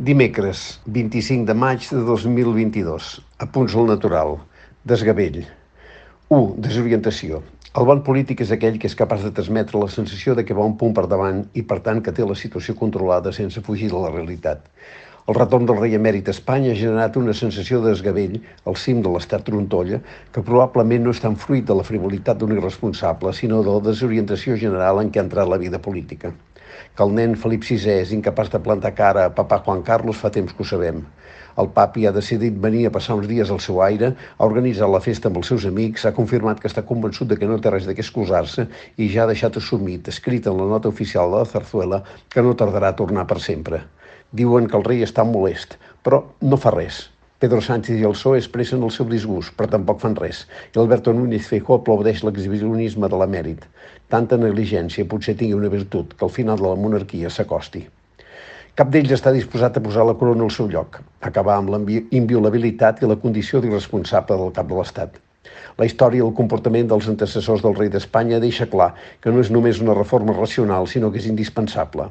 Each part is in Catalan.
Dimecres, 25 de maig de 2022. Apunts al natural. Desgavell. 1. Desorientació. El bon polític és aquell que és capaç de transmetre la sensació de que va un punt per davant i, per tant, que té la situació controlada sense fugir de la realitat. El retorn del rei emèrit a Espanya ha generat una sensació de desgavell al cim de l'estat Trontolla que probablement no és tan fruit de la frivolitat d'un irresponsable, sinó de la desorientació general en què ha entrat la vida política que el nen Felip VI és incapaç de plantar cara a papà Juan Carlos fa temps que ho sabem. El papi ha decidit venir a passar uns dies al seu aire, ha organitzat la festa amb els seus amics, ha confirmat que està convençut de que no té res de què excusar-se i ja ha deixat assumit, escrit en la nota oficial de la Zarzuela, que no tardarà a tornar per sempre. Diuen que el rei està molest, però no fa res. Pedro Sánchez i el PSOE expressen el seu disgust, però tampoc fan res. I Alberto Núñez Feijóo aplaudeix l'exhibicionisme de l'emèrit. Tanta negligència potser tingui una virtut, que al final de la monarquia s'acosti. Cap d'ells està disposat a posar la corona al seu lloc, acabar amb la inviolabilitat i la condició d'irresponsable del cap de l'Estat. La història i el comportament dels antecessors del rei d'Espanya deixa clar que no és només una reforma racional, sinó que és indispensable.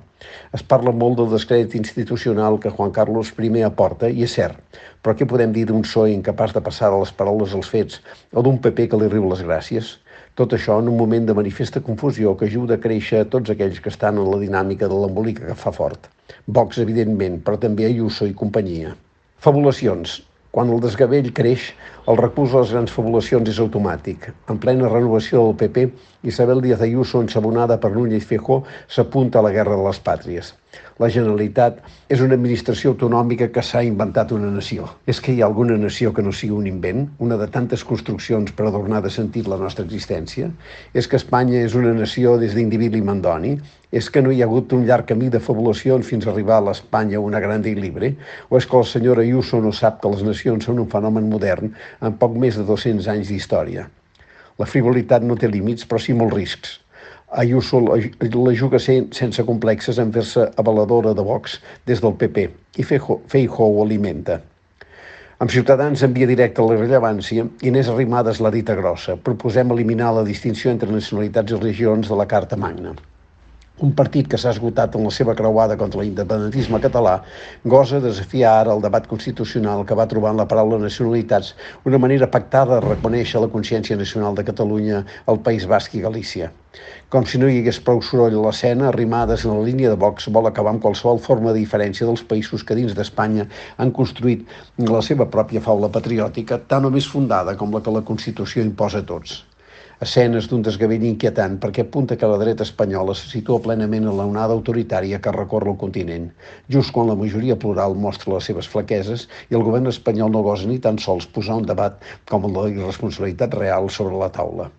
Es parla molt del descrèdit institucional que Juan Carlos I aporta, i és cert, però què podem dir d'un PSOE incapaç de passar de les paraules als fets o d'un PP que li riu les gràcies? Tot això en un moment de manifesta confusió que ajuda a créixer a tots aquells que estan en la dinàmica de l'embolica que fa fort. Vox, evidentment, però també Ayuso i companyia. Fabulacions. Quan el desgavell creix, el recurs a les grans fabulacions és automàtic. En plena renovació del PP, Isabel Díaz Ayuso, ensabonada per Núñez Feijóo, s'apunta a la guerra de les pàtries. La Generalitat és una administració autonòmica que s'ha inventat una nació. És que hi ha alguna nació que no sigui un invent, una de tantes construccions per adornar de sentit la nostra existència? És que Espanya és una nació des d'Individi Mandoni? És que no hi ha hagut un llarg camí de fabulacions fins a arribar a l'Espanya una gran i libre? O és que el senyor Ayuso no sap que les nacions són un fenomen modern amb poc més de 200 anys d'història? La frivolitat no té límits, però sí molts riscs. Ayuso la, juga sense complexes en fer-se avaladora de Vox des del PP i Feijó ho alimenta. Amb Ciutadans en via directa a la rellevància, Inés Arrimadas la dita grossa. Proposem eliminar la distinció entre nacionalitats i regions de la Carta Magna. Un partit que s'ha esgotat en la seva creuada contra l'independentisme català gosa desafiar ara el debat constitucional que va trobar en la paraula nacionalitats una manera pactada de reconèixer la consciència nacional de Catalunya, el País Basc i Galícia. Com si no hi hagués prou soroll a l'escena, arrimades en la línia de Vox vol acabar amb qualsevol forma de diferència dels països que dins d'Espanya han construït la seva pròpia faula patriòtica, tan o més fundada com la que la Constitució imposa a tots escenes d'un desgavell inquietant perquè apunta que la dreta espanyola se situa plenament en la onada autoritària que recorre el continent, just quan la majoria plural mostra les seves flaqueses i el govern espanyol no gosa ni tan sols posar un debat com la irresponsabilitat real sobre la taula.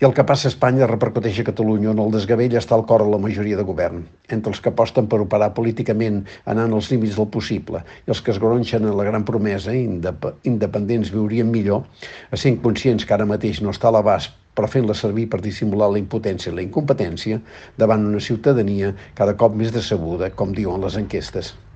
I el que passa a Espanya repercuteix a Catalunya, on el desgavell està al cor de la majoria de govern, entre els que aposten per operar políticament anant als límits del possible i els que es gronxen en la gran promesa indep independents viurien millor, a ser conscients que ara mateix no està a l'abast però fent-la servir per dissimular la impotència i la incompetència davant una ciutadania cada cop més decebuda, com diuen les enquestes.